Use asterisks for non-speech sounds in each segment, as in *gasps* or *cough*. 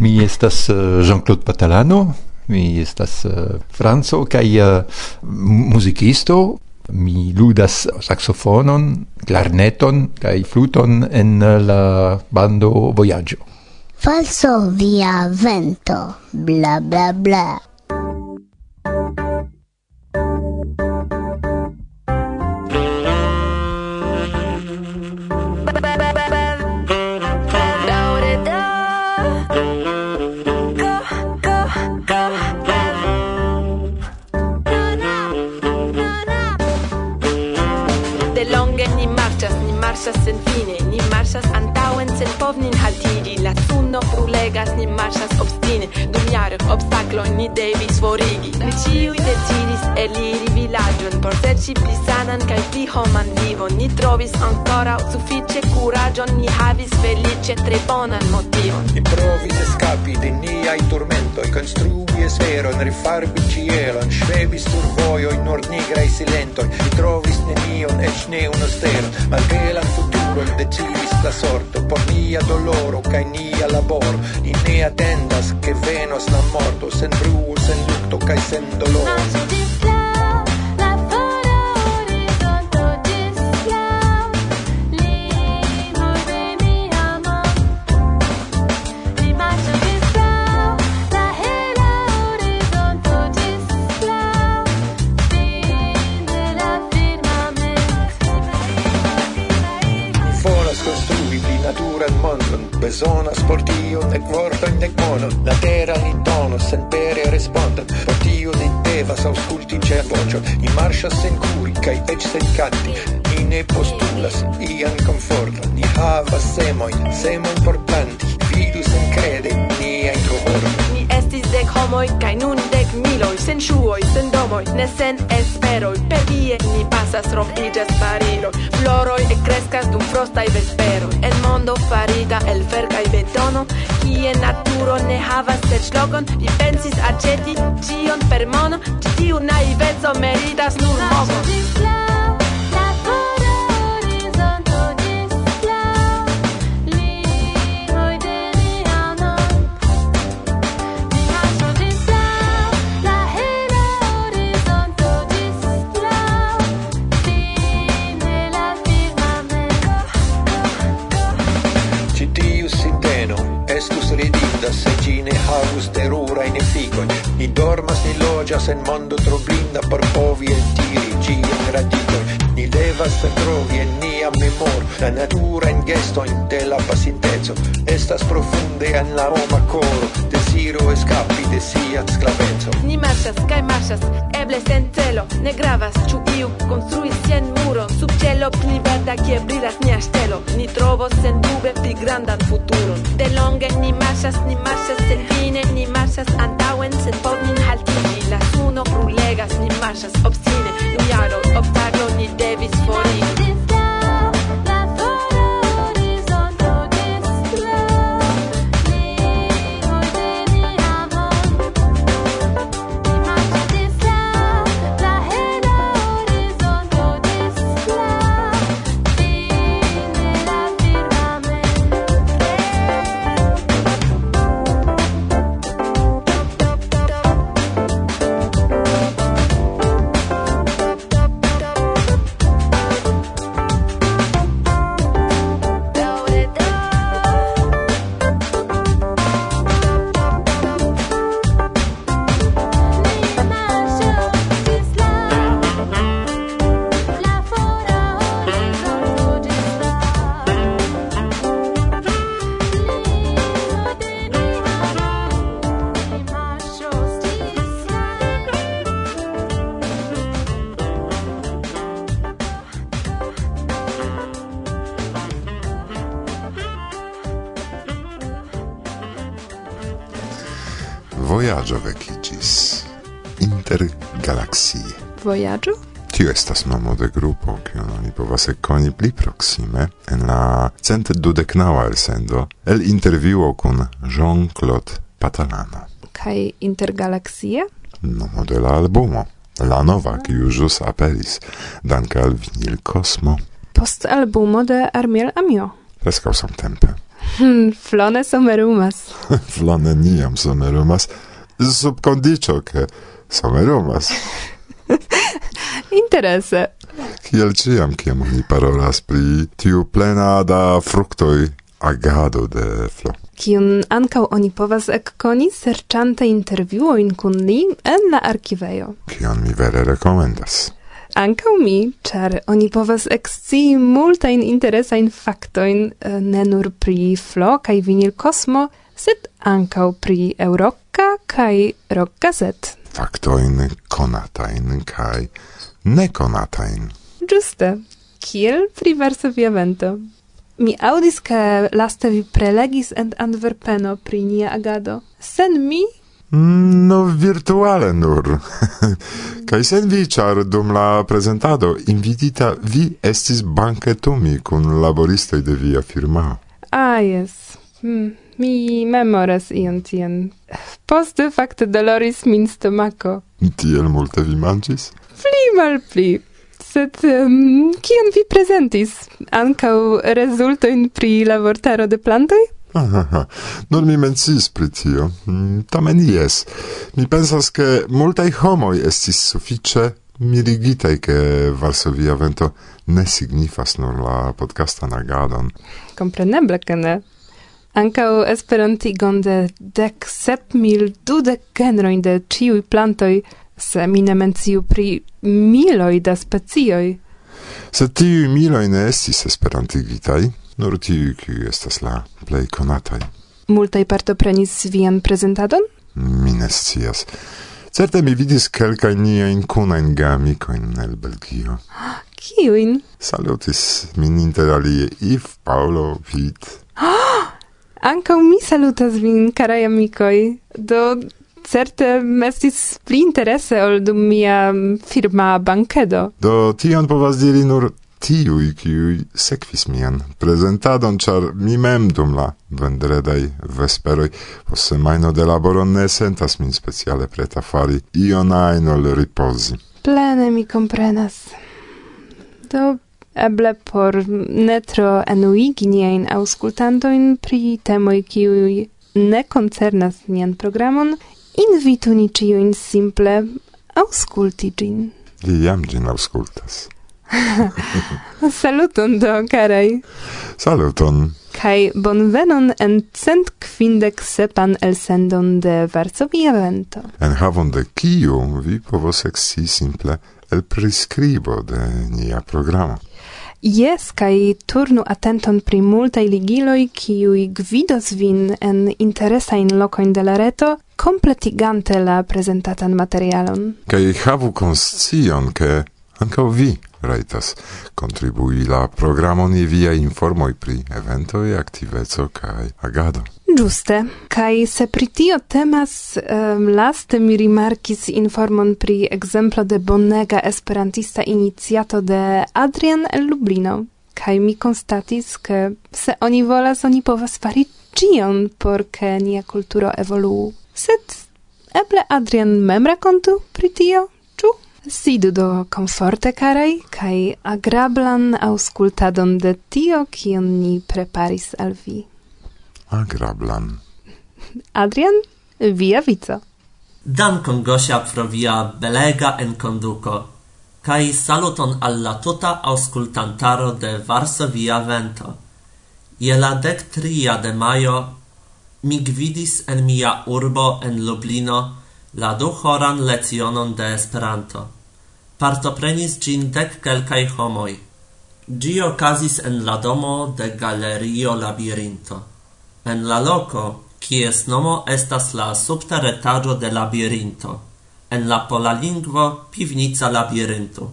Mi estas eh, Jean-Claude Patalano, mi estas eh, franco kaj eh, muzikisto. Mi ludas saxofonon, klarneton kaj fluton en la bando Vojaĝo. Falso via vento, bla bla bla. obstaclo ni devis forigi. Ni ciui decidis eliri tamen por serci pli sanan kaj pli homan vivon. Ni trovis ancora sufiĉe kuraĝon ni havis feliĉe tre bonan motivon. Ni provis eskapi de niaj turmentoj konstrui esperon rifarbi ĉielon ŝvevis sur vojoj nur nigraj silentoj. Ni trovis nenion eĉ ne unu stelon malbelan futuron decidis la sorto por nia doloro kaj nia laboro. Ni ne atendas ke venos la morto sen bruo sen lukto kaj sen doloro. marŝas sen curi kaj eĉ sen canti ni ne postulas ian komforton. Ni havas semojn semojn por planti vidu senkrede niajn ni homoi kaj nun dek miloi sen shuoi sen domoi ne sen esperoi. Per ie ni pasas rompigas barilo floroi e crescas ekkreskas dum frostaj vesperoj el mondo farita el fer kai betono kie naturo ne havas serĉlogon vi pensis aceti cion per mono ci tiu naivezo meritas nur mogon. Ni dormas, ni loĝas en mondo troblinda por povi eltiri ĝian radikoj. Ni devas trovi en nia memor la naturajn gestojn de la pasinteco. Estas profunde en la homa koro deziro escapi de sia sclaveco Ni marŝas kaj marŝas, eble sen celo. Ne gravas, ĉu iu konstruis sian muro. Sub cielo pli verda kie brilas nia ŝtelo Ni trovos sendube pli grandan futuron Delonge ni marŝas, ni marŝas senfine Ni marŝas antaŭen, sen povnin haltigi La suno brulegas, ni marchas obstine. Nun jaro, obstaclo, ni devis forigi. vojaĝo? Tio estas nomo de grupo, kion oni povas ekkoni pli proksime en la cent dudeknaŭa elsendo el intervjuo kun Jean-Claude Patalano. Kaj intergalaksie? Nomo de la albumo. La nova, kiu ĵus aperis, danke al vinil Kosmo. Post albumo de Armiel Amio. Preskaŭ samtempe. Hmm, flone somerumas. *laughs* flone niam somerumas, sub kondiĉo ke somerumas. *laughs* *laughs* Interesse. Kiel ciam, kiam oni parolas pri tiu plena da fructoi agado de flo. Kiun ankaŭ oni povas ekkoni serĉante intervjuojn kun li en la arkivejo. Kion mi vere rekomendas. Ankaŭ mi, ĉar oni povas ekscii multajn interesajn faktojn eh, ne nur pri flo kaj vinil kosmo, sed ankaŭ pri Eŭroka kaj Rock Gazette faktojn konatajn kaj nekonatajn. Giuste. Kiel pri Varsovia vento. Mi audis ke laste vi prelegis en Antwerpeno pri nia agado. Sen mi mm, No, virtuale nur. *laughs* Kaj sen vi, char dum la presentado invitita vi estis banketumi kun laboristoi de via firmao. Ah, yes. Hmm. Mi memoras ion tien. Poste fakte doloris min stomako. Tiel multe vi mangis? Pli mal pli. Sed um, kion vi presentis? Ancau resultoin pri la vortaro de plantoi? Aha, non mi mencis pri tio. Mm, tamen jes. Mi pensas, ke multai homoi estis suffice mirigitei ke Varsovia vento ne signifas nur la podcastan agadon. Compreneble, ke ne. Ancau esperantigon de dec sep mil dudec genroin de ciui plantoi, se mi ne menciu pri miloi da specioi. Se tiui miloi ne estis esperantigitai, nur tiui, qui estas la plei conatai. Multai partoprenis vian presentadon? Mi ne scias. Certe mi vidis kelkaj niajn kunajn geamikojn el Belgio. *gasps* Kiujn? Salutis min inter alie Yves, Paulo, Vit. *gasps* Ankaŭ mi salutas vin, carai amicoi. Do certe estis pli interesse ol dum mia firma bankedo. Do tion povas diri nur tiui, kiui sekvis mian presentadon, char mi mem dum la vendredai vesperoi, post semaino de laboro ne sentas min speciale preta fari ion ajn ol ripozi. Plene mi comprenas. Do eble por netro enuigi niajn auscultantoin pri temoi kiui ne koncernas nian programon, invitu ni ciuin simple ausculti gin. Li jam gin auscultas. *laughs* Saluton do, carai. Saluton. Kaj bonvenon en cent kvindek sepan elsendon de Varsovia vento. En havon de kiu vi povos exi simple el prescribo de nia programo. Yes, kai turnu atenton pri multaj ligiloj, kiuj gvidos vin en interesajn lokojn de la reto, kompletigante la prezentatan materialon. Kai havu konscion, ke Ankaŭ vi raitas contribui la programon je via informoi pri eventoj, activezo kaj agado. Giuste. Kai se pri tio temas, um, laste mi rimarkis informon pri exemplo de bonega esperantista iniciato de Adrian el Lublino. Kai mi konstatis, ke se oni volas, oni povas fari cion por ke nia kulturo evoluu. Sed eble Adrian mem rakontu pri tio? Sidu do comforte, carai, cae agrablan auscultadon de tio, kion ni preparis al vi. Agrablan. Adrian, via vico. Dankon, Gosia, pro via belega enconduco, cae saluton alla tuta auscultantaro de Varsovia Vento. Je la dec tria de maio mi gvidis en mia urbo en Lublino la duhoran lecionon de Esperanto. Partoprenis gin dec quelcae homoi. Gi ocasis en la domo de Galerio Labirinto. En la loco, quies nomo estas la subterretaggio de Labirinto, en la pola lingvo Pivnica Labirinto.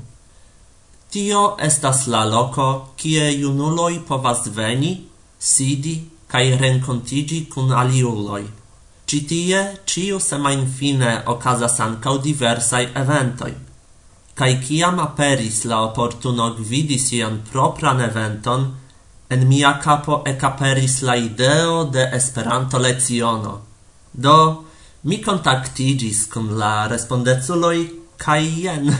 Tio estas la loco kie junuloi povas veni, sidi, cae rencontigi cun aliuloi citie ciu semain fine ocasas ancau diversai eventoi. Cai ciam aperis la opportuno gvidi sian propran eventon, en mia capo ecaperis la ideo de Esperanto leziono. Do, mi contactigis cum la respondezuloi kai jen.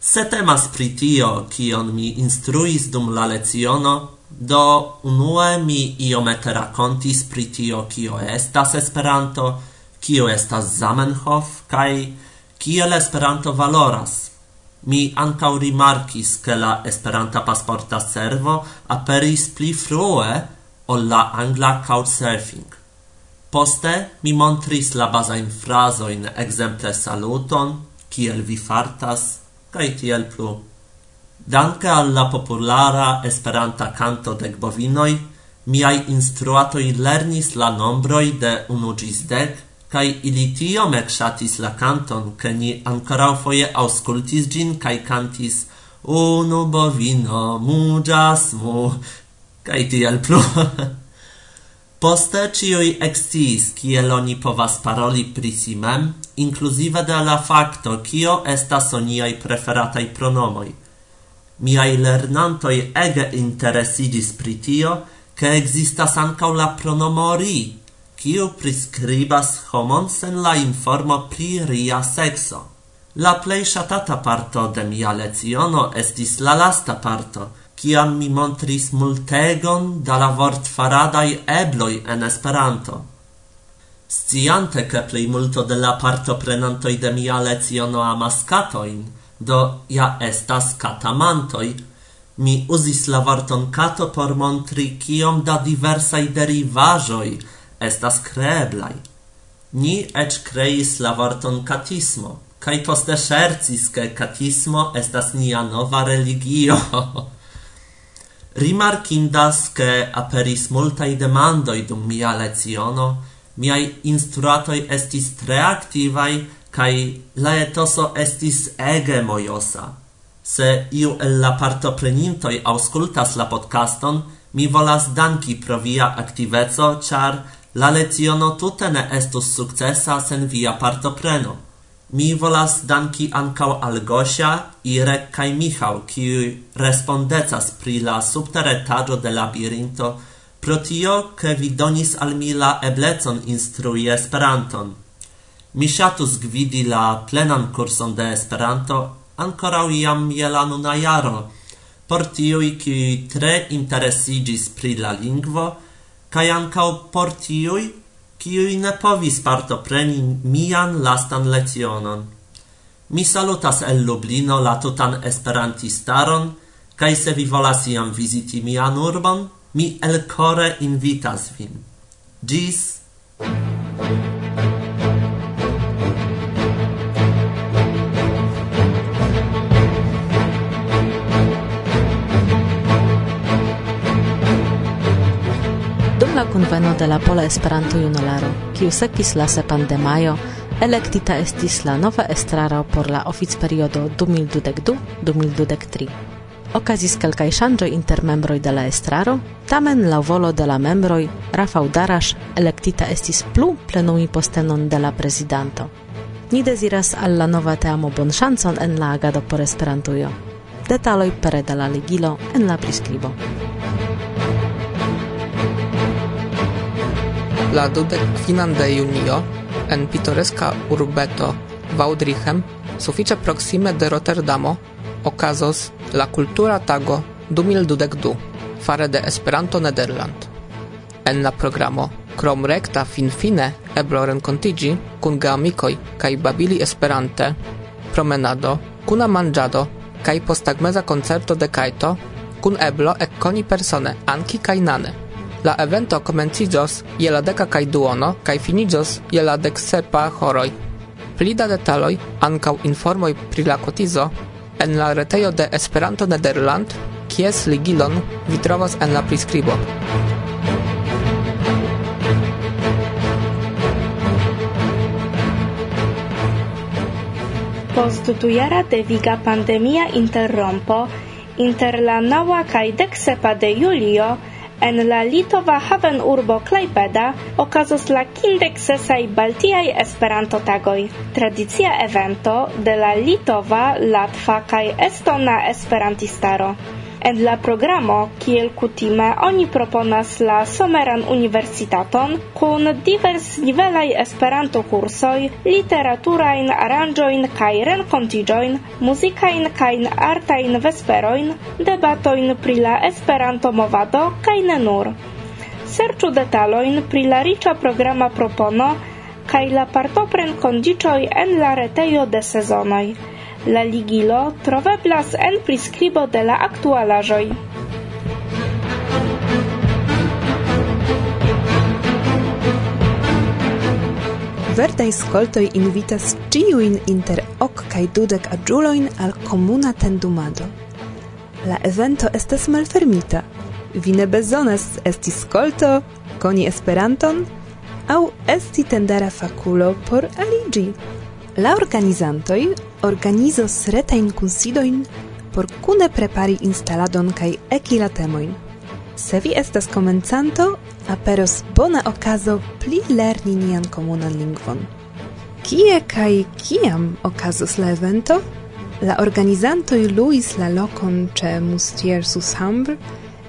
Se temas pri tio, kion mi instruis dum la leziono, Do, unue mi iomete racontis pri tio kio estas Esperanto, kio estas Zamenhof, kai kiel Esperanto valoras. Mi ancau rimarkis che la Esperanta pasporta servo aperis pli frue ol la angla couchsurfing. Poste mi montris la basain frasoin exemple saluton, kiel vi fartas, kai tiel plu. Danke alla populara Esperanta canto de bovinoi, miai instruatoi lernis la nombroi de unu gis dec, kai ili tio ecsatis la canton, che ni ancora foie auscultis gin kai cantis Unu bovino mugias mu, kaj tiel plu. *laughs* Poste cioi eksciis, kiel oni povas paroli pri si de la facto, kio estas oniaj preferataj pronomoi – Miai lernantoj ege interesigis pri tio, ke existas ankaŭ la pronomo ri, kiu prescribas homon sen la informo pri ria sekso. La plei shatata parto de mia leciono estis la lasta parto, kiam mi montris multegon da la vortfaradaj ebloj en Esperanto. Sciante ke plei multo de la parto prenantoi de mia leciono amas catoin, do ja estas katamantoj. Mi uzis la vorton kato por montri kiom da diversaj derivaĵoj estas kreeblaj. Ni eĉ kreis la vorton katismo, kaj poste ŝercis, ke katismo estas nia nova religio. *laughs* Rimarkindas, ke aperis multaj demandoj dum mia leciono, miai instruatoi estis tre activai kai laetoso estis ege mojosa. Se iu el la partoprenintoj aŭskultas la podcaston, mi volas danki pro via aktiveco, char la leciono tute ne estus sukcesa sen via partopreno. Mi volas danki ankaŭ al Gosia, Irek kaj Michał, kiuj respondecas pri la subteretaĝo de labirinto, pro tio, ke vi donis al mi la eblecon instrui Esperanton. Mi ŝatus gvidi la plenan kurson de Esperanto ankoraŭ jam je la nuna jaro, por tiui kiuj tre interesigis pri la lingvo, kaj ankaŭ por tiuj, kiuj ne povis partopreni mian lastan lecionon. Mi salutas el Lublino la tutan esperantistaron, kaj se vi volas iam viziti mian urbon, mi el core invitas vin. Gis! de la Pola Esperanto-Junularo, kiu sekvis la sepan de majo, elektita estis la nova estraro por la oficperiodo 2022-2023. Okazis kelkaj ŝanĝoj inter membroj de la estraro, tamen laŭ volo de la membroj Rafał Darasz elektita estis plu plenumi postenon de la prezidanto. Ni deziras al la nova teamo bonŝancon en la agado por Esperantujo. Detaloj pere de la ligilo en la priskribo. la dudek kvinan de junio en pitoreska urbeto Vaudrichem, sufiĉe proksime de Rotterdamo, okazos la kultura tago 2022 fare de Esperanto Nederland. En la programo krom rekta finfine eblo renkontiĝi kun geamikoj kaj babili Esperante, promenado, kuna manĝado kaj postagmeza koncerto de kajto kun eblo ekkoni persone anki kaj nane. La evento komenciĝos je la deka kaj duono kaj finiĝos je la deksepa horoj. Pli da detaloj, ankaŭ informoj pri la kotizo, en la retejo de Esperanto Nederland, kies ligilon vi trovos en la priskribo. Post dujara deviga pandemia interrompo, inter la naŭa kaj deksepa de julio, En la litova Haven Urbo Klaipeda okazos la kindeksesaj baltiaj Esperanto-tagoj. Tradicia evento de la litova, latva kaj estona esperantistaro. En la programo, kiel kutime, oni proponas la someran universitaton kun divers nivelaj Esperanto-kursoj, literaturajn aranĝojn kaj renkontiĝojn, muzikajn kaj artajn vesperojn, debatojn pri la Esperanto-movado kaj ne nur. Serĉu detalojn pri la riĉa programa propono kaj la partopren kondiĉoj en la retejo de sezonoj. La ligilo troveblas en priskribo de la aktualaĵoj. Verdaj skoltoj invitas ĉiujn inter ok kaj dudek aĝulojn al komuna tendumado. La evento estas malfermita. Vi ne bezonas esti skolto, koni Esperanton au esti tendara fakulo por aligi. La organizantoj organizos retajn kunsidojn por kune prepari instaladon kaj eki la temojn. Se vi estas komencanto, aperos bona okazo pli lerni nian komunan lingvon. Kie kaj kiam okazos la evento? La organizantoj luis la lokon ĉe Mustier sus Hambre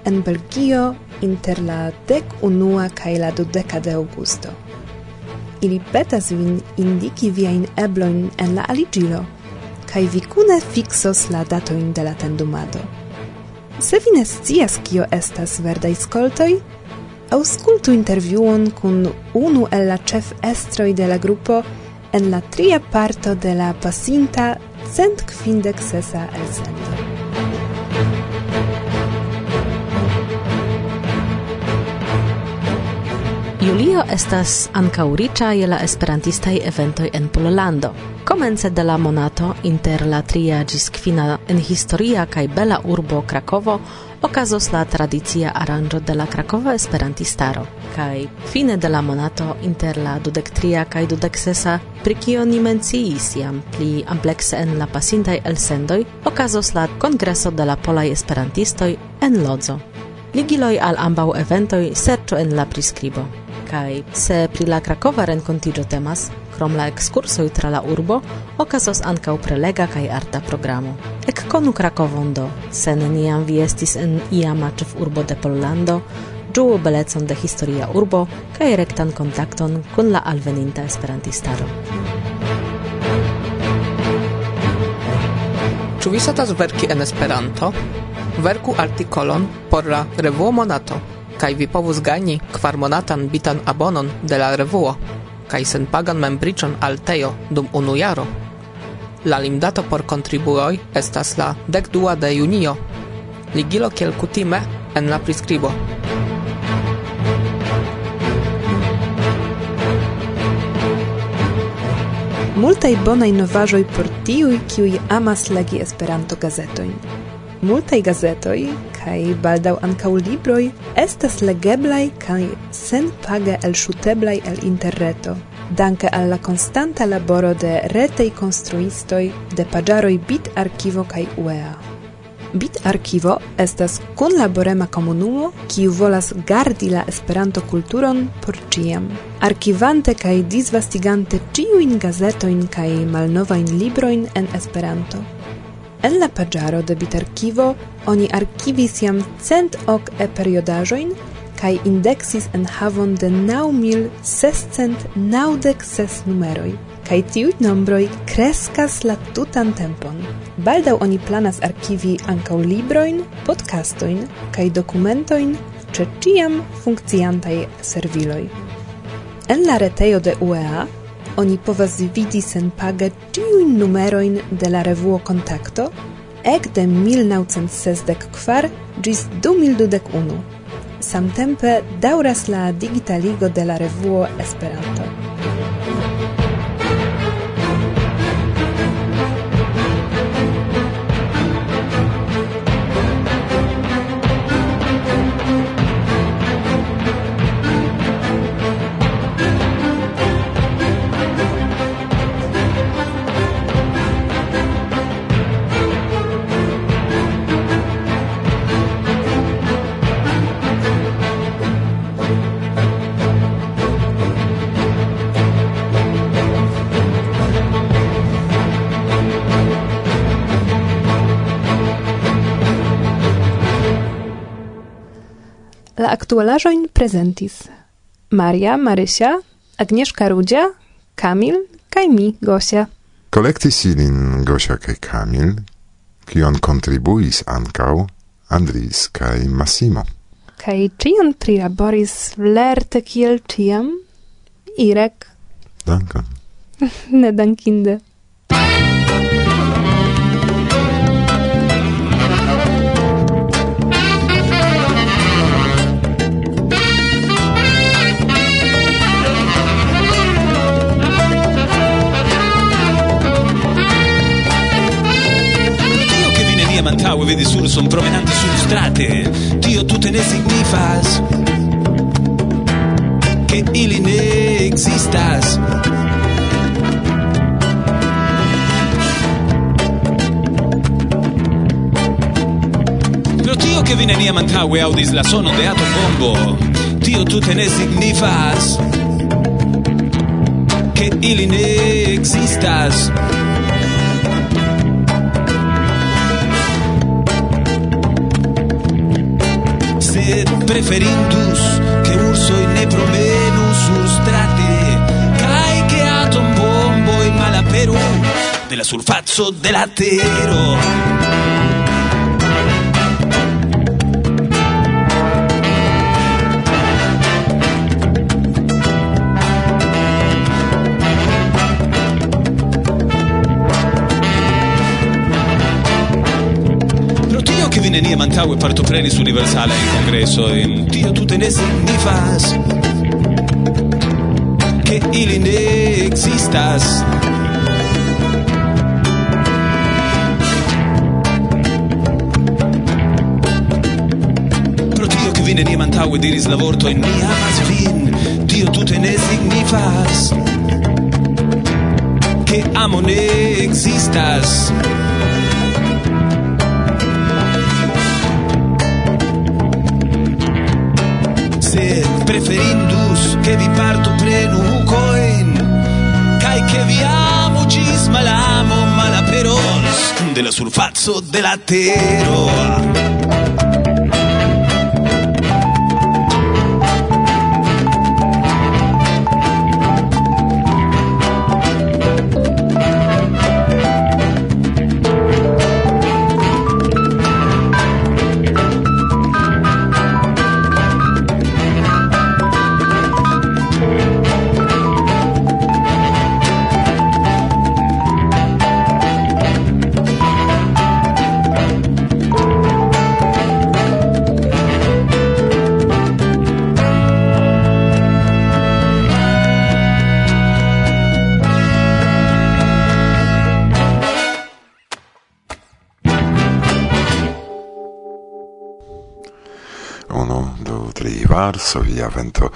en Belgio inter la dek unua kaj la dudeka de aŭgusto ili petas vin indiki viajn eblojn en la aliĝilo, kaj vi kune fixos la datojn de la tendumado. Se vi ne scias kio estas verdaj skoltoj, aŭskultu intervjuon kun unu el la ĉefestroj de la grupo en la tria parto de la pasinta cent kvindek sesa elsendo. Julio estas ankaŭ riĉa je la esperantistaj eventoj en Pollando. Komence de la monato inter la tria ĝis kvina en historia kaj bela urbo Krakovo okazos la tradicia aranĝo de la Krakova Esperantistaro kaj fine de la monato inter la dudektria kaj dudeksesa pri kio ni menciis jam pli amplekse en la pasintaj elsendoj okazos la kongreso de la polaj esperantistoj en Lodzo. Ligiloj al ambaŭ eventoj serĉu en la priskribo. Kai se pri la Krakova renkontigio temas, krom la ekskursoj tra la urbo, okazos ankaŭ prelega kaj arta programo. Ekkonu Krakovon do, se neniam vi estis en iama urbo de Pollando, ĝuu belecon de historia urbo kaj rektan kontakton kun la alveninta esperantistaro. Ĉu vi ŝatas verki en Esperanto? Verku artikolon por la revuo Monato kai vi povus gani kvarmonatan bitan abonon de la revuo kai sen pagan membricion al Teo dum unu jaro. La limdato por contribuoi estas la dekdua de junio. Ligilo kiel kutime en la priskribo. Multaj bonaj novaĵoj por tiuj, kiuj amas legi Esperanto-gazetojn. Multaj gazetoj kai baldau ankaŭ libroj estas legeblai kaj senpage elŝuteblaj el interreto. Danke al la konstanta laboro de retei konstruistoj de paĝaroj Bit Arkivo kaj UEA. Bit Archivo estas kunlaborema komunumo, kiu volas gardi la Esperanto-kulturon por ĉiam. Arkivante kaj disvastigante ĉiujn gazetojn kaj malnovajn librojn en Esperanto. En la pagiaro de Bitarkivo oni archivis jam cent ok e periodajoin kai indexis en havon de nau mil sescent naudec ses numeroi. Kai tiut nombroi kreskas la tutan tempon. Baldau oni planas archivi ancau libroin, podcastoin, kai documentoin, ce ciam funkciantai serviloj. En la retejo de UEA oni povas vidi sen paga tiujn numerojn de la revuo Kontakto ekde 1964 ĝis 2021. Samtempe daŭras la digitaligo de la revuo Esperanto. La aktualaĵojn prezentis Maria, Marysia, Agnieszka Rudzia, Kamil kaj mi, Gosia. Kolektis ilin Gosia kaj Kamil, kion kontribuis ankaŭ Andris kaj Massimo. Kaj ĉion prilaboris lerte kiel ĉiam Irek. Dankon. *laughs* ne dankinde. u vedi sur son promenante sul strate Dio tutte ne signifas. Che ili ne existas. Pro tio che vi neniam antaŭe aŭdis la sono de atombombo Tio tute ne signifas. Che ili ne existas. preferindus preferintus che ursoi ne provenus surstrate cae che atom bomboi malaperu della sulfazzo dell'atero. e partoprenis universala en congresso en tio tute ne signifas che ili ne existas. Pro tio che vi neniam antaŭe diris la vortojn mi amas vin. Tio tute ne signifas che amo ne existas. ferindus, che vi parto plenu coin kai che vi amo gis malamo malaperos, de la surfazzo de la terra. Varsovia vento.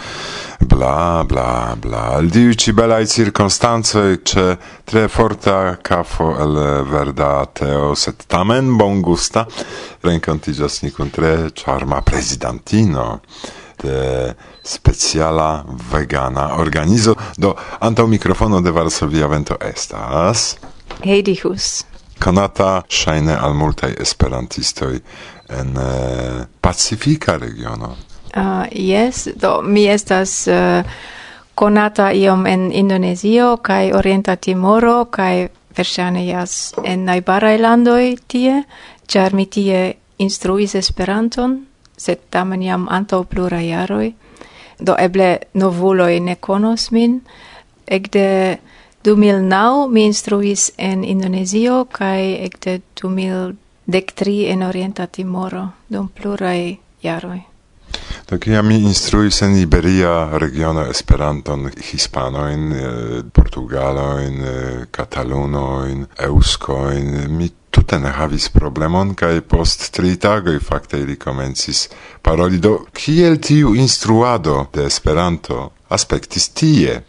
Bla bla bla. Al diu ci belai circostanze ce tre forta cafo el verda teo set tamen bon gusta. Rencontigas ni con tre charma presidentino de speciala vegana organizo. Do antaŭ microfono de Varsovia vento estas Heidihus konata ŝajne al multaj esperantistoj en eh, pacifika regiono. Uh, yes, do mi estas eh, uh, conata iom en Indonezio kai Orienta Timoro kai verŝajne jas en najbaraj landoj tie, ĉar mi tie instruis Esperanton, sed tamen jam antaŭ pluraj jaroj. Do eble novuloj ne konos min. Ekde 2009 mi instruis en Indonezio kai ekde 2013 en Orienta Timoro dum pluraj jaroj. Do kiam mi instruis en Iberia regiono Esperanton hispanoin, eh, portugaloin, eh, katalunojn, eŭskojn, mi tute ne havis problemon kaj post tri tagoj fakte ili komencis paroli. Do kiel tiu instruado de Esperanto aspektis tie?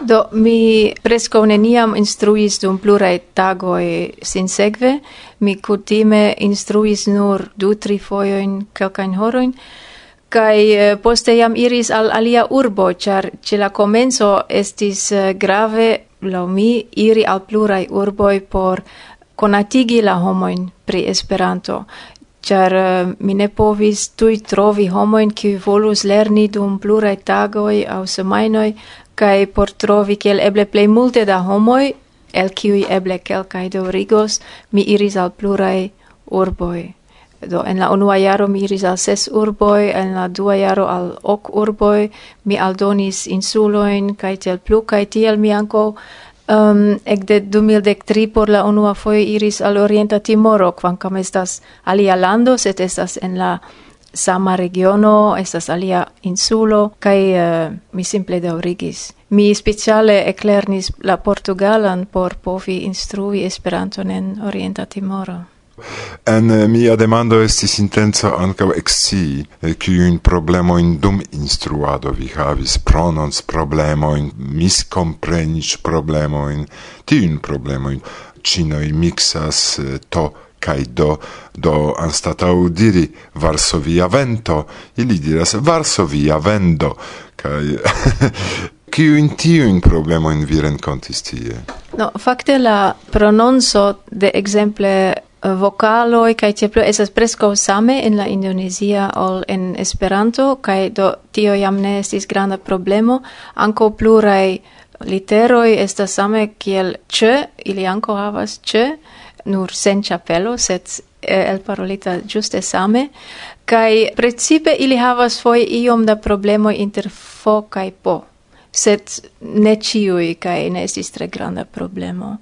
Do mi preskaŭ neniam instruis dum pluraj tagoj sinsekve, mi kutime instruis nur du tri fojojn kelkajn horojn kaj eh, poste jam iris al alia urbo, ĉar ĉe la komenco estis eh, grave laŭ mi iri al pluraj urboj por konatigi la homojn pri Esperanto. Char uh, eh, mi ne povis tui trovi homoin qui volus lerni dum plurae tagoi au semainoi kai por trovi kiel eble plej multe da homoj el kiuj eble kelkaj daŭrigos mi iris al pluraj urboj. Do en la unua jaro mi iris al ses urboj en la dua jaro al ok urboj mi aldonis insulojn kaj tiel plu kaj tiel mi ankaŭ um, ekde 2013 por la unua foje iris al Orienta Timoro, kvankam estas alia lando, sed estas en la sama regiono, estas alia insulo, kai uh, eh, mi simple daurigis. Mi speciale eclernis la Portugalan por povi instrui Esperanton en Orienta Timoro. En eh, mia demando estis intenco ankaŭ eh, un problemo in dum instruado vi havis, prononc problemojn, miskompreniĝ problemojn, in problemojn. mixas miksas to kai do do anstatau diri Varsovia vento. Ili diras Varsovia vendo. Kai *laughs* kiu in tiu in problemo in vi renkontis tie? No fakte la prononco de exemple eh, vocaloi kai teplo esas presco same en la indonesia ol en Esperanto kai do tio jam ne estis granda problemo. Anko plurai literoi estas same kiel c ili anko havas c nur sen chapelo, set eh, el parolita giuste same, kai principe ili havas foi iom da problemo inter fo kai po, set ne ciui, kai ne estis tre granda problemo,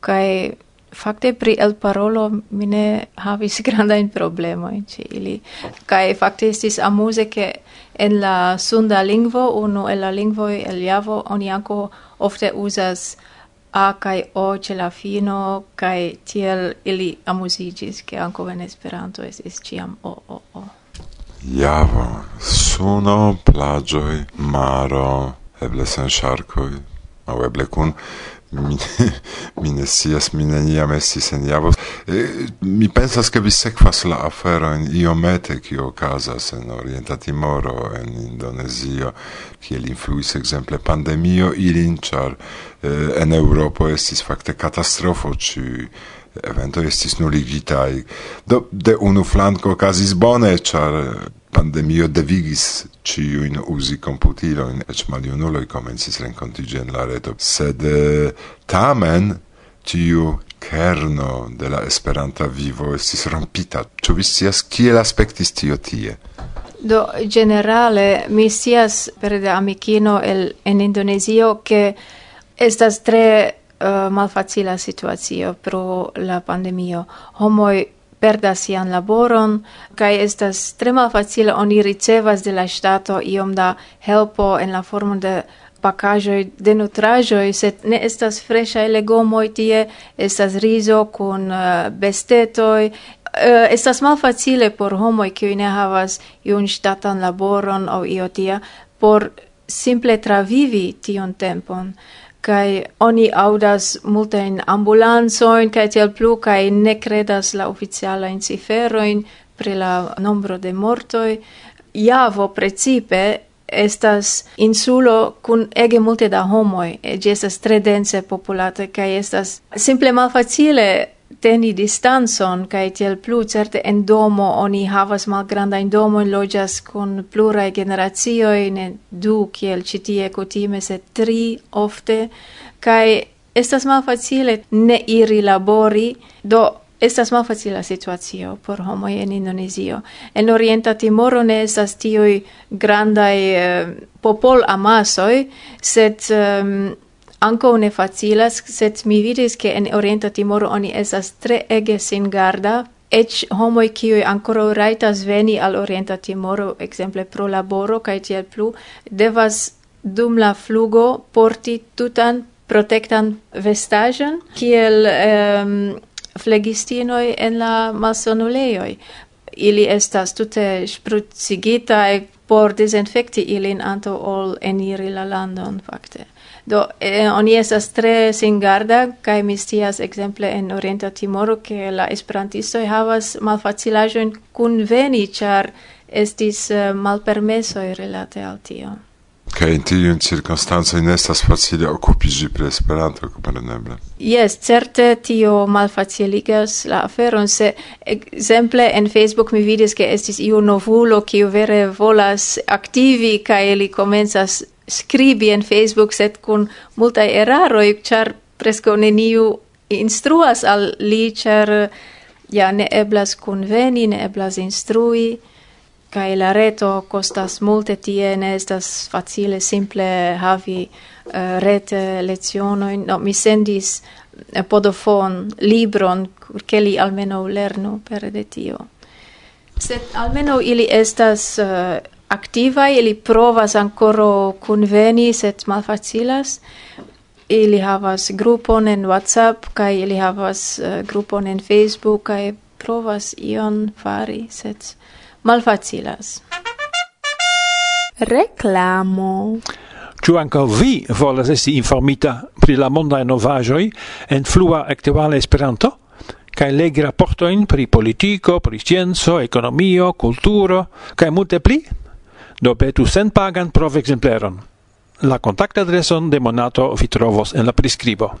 kai fakte pri el parolo mi ne havis *laughs* granda in problemo in ci ili. Kai fakte estis amuse ke en la sunda lingvo uno el la lingvo el javo oni anko ofte uzas A kai O ce la fino kai tiel ili amusigis che anko en Esperanto estis ciam O O O. Javo, suno, plagioi, maro, eble sen sharkoi, au eble kun mi, *laughs* mi ne scias, mi neniam estis en Javos. E, mi pensas ke vi sekvas la aferojn iomete kio okazas en Orienta Timoro, en Indonezio, kiel influis ekzemple pandemio ilin, ĉar e, en Eŭropo estis fakte katastrofo ĉi evento estis nuligitaj. Do de unu flanko okazis bone, ĉar pandemio devigis ciuin usi computilo in ec maliunulo i comencis rencontigi en la reto, sed eh, tamen ciu kerno de la esperanta vivo estis rompita. ciu vi sias kiel aspectis tio tie? Do generale mi sias per de amikino el en Indonesio che estas tre uh, malfacila situacio pro la pandemio. Homoi perdas sian laboron kaj estas tre malfacile oni ricevas de la ŝtato iom da helpo en la formo de pakaĵoj de nutraĵoj, sed ne estas freŝaj legomoj tie, estas rizo kun eh, bestetoj, uh, estas malfacile por homoj kiuj ne havas iun ŝtatan laboron aŭ io tia por simple travivi tion tempon kai oni audas multain ambulanzoin kai tiel plu kai ne credas la oficiala in ciferoin pri la nombro de mortoi Javo precipe estas insulo kun ege multe da homoj, e estas tre dense populata kai estas simple malfacile teni distanzon kaj tiel plu certe en domo oni havas malgranda in domo in loĝas kun pluraj generacioj ne du kiel ĉi tie kutime se tri ofte kaj estas malfacile ne iri labori do Estas malfacila situacio por homoj en Indonesio. En Orienta Timoro ne estas tioi grandai eh, popol amasoj, set um, ehm, Anco ne facilas, sed mi vidis che en Orienta Timoro oni esas tre ege singarda, ec homoi kioi ancora raitas veni al Orienta Timoro, exemple pro laboro, cae tiel plu, devas dum la flugo porti tutan protectan vestagen, kiel um, flegistinoi en la malsonuleioi. Ili estas tute sprucigitae por disinfecti ilin anto ol eniri la landon, fakte. Do eh, oni estas tre singarda kaj mi scias ekzemple en Orienta Timoro ke la esperantistoj havas malfacilaĵojn kunveni ĉar estis uh, malpermesoj relate al tio. Kaj in tiun circunstancoj ne estas facile okupiĝi pri Esperanto, kompreneble. Jes, certe tio malfaciligas la aferon, se ekzemple en Facebook mi vidis ke estis iu novulo kiu vere volas aktivi kaj li komencas scribi en Facebook, sed kun multaj eraroj, ĉar preskaŭ neniu instruas al li, ĉar ja ne eblas kunveni, ne eblas instrui, kai la reto costas multe tie, ne estas facile simple havi uh, rete lezionoin. No, mi sendis eh, podofon libron, ke li almeno lernu per de tio. Sed almeno ili estas uh, activa ili provas ancora conveni, sed malfacilas. Ili havas grupon en WhatsApp, kai ili havas uh, grupon en Facebook, kai provas ion fari, sed malfacilas. Reclamo. Ciu ankaŭ vi volas esti informita pri la monda novaĵoj en flua actuale Esperanto? kai legi raportojn pri politico, pri scienzo, economio, culturo, kai multe pli? do petu senpagan provexempleron. La contact adreson de Monato vi trovos en la priskribo.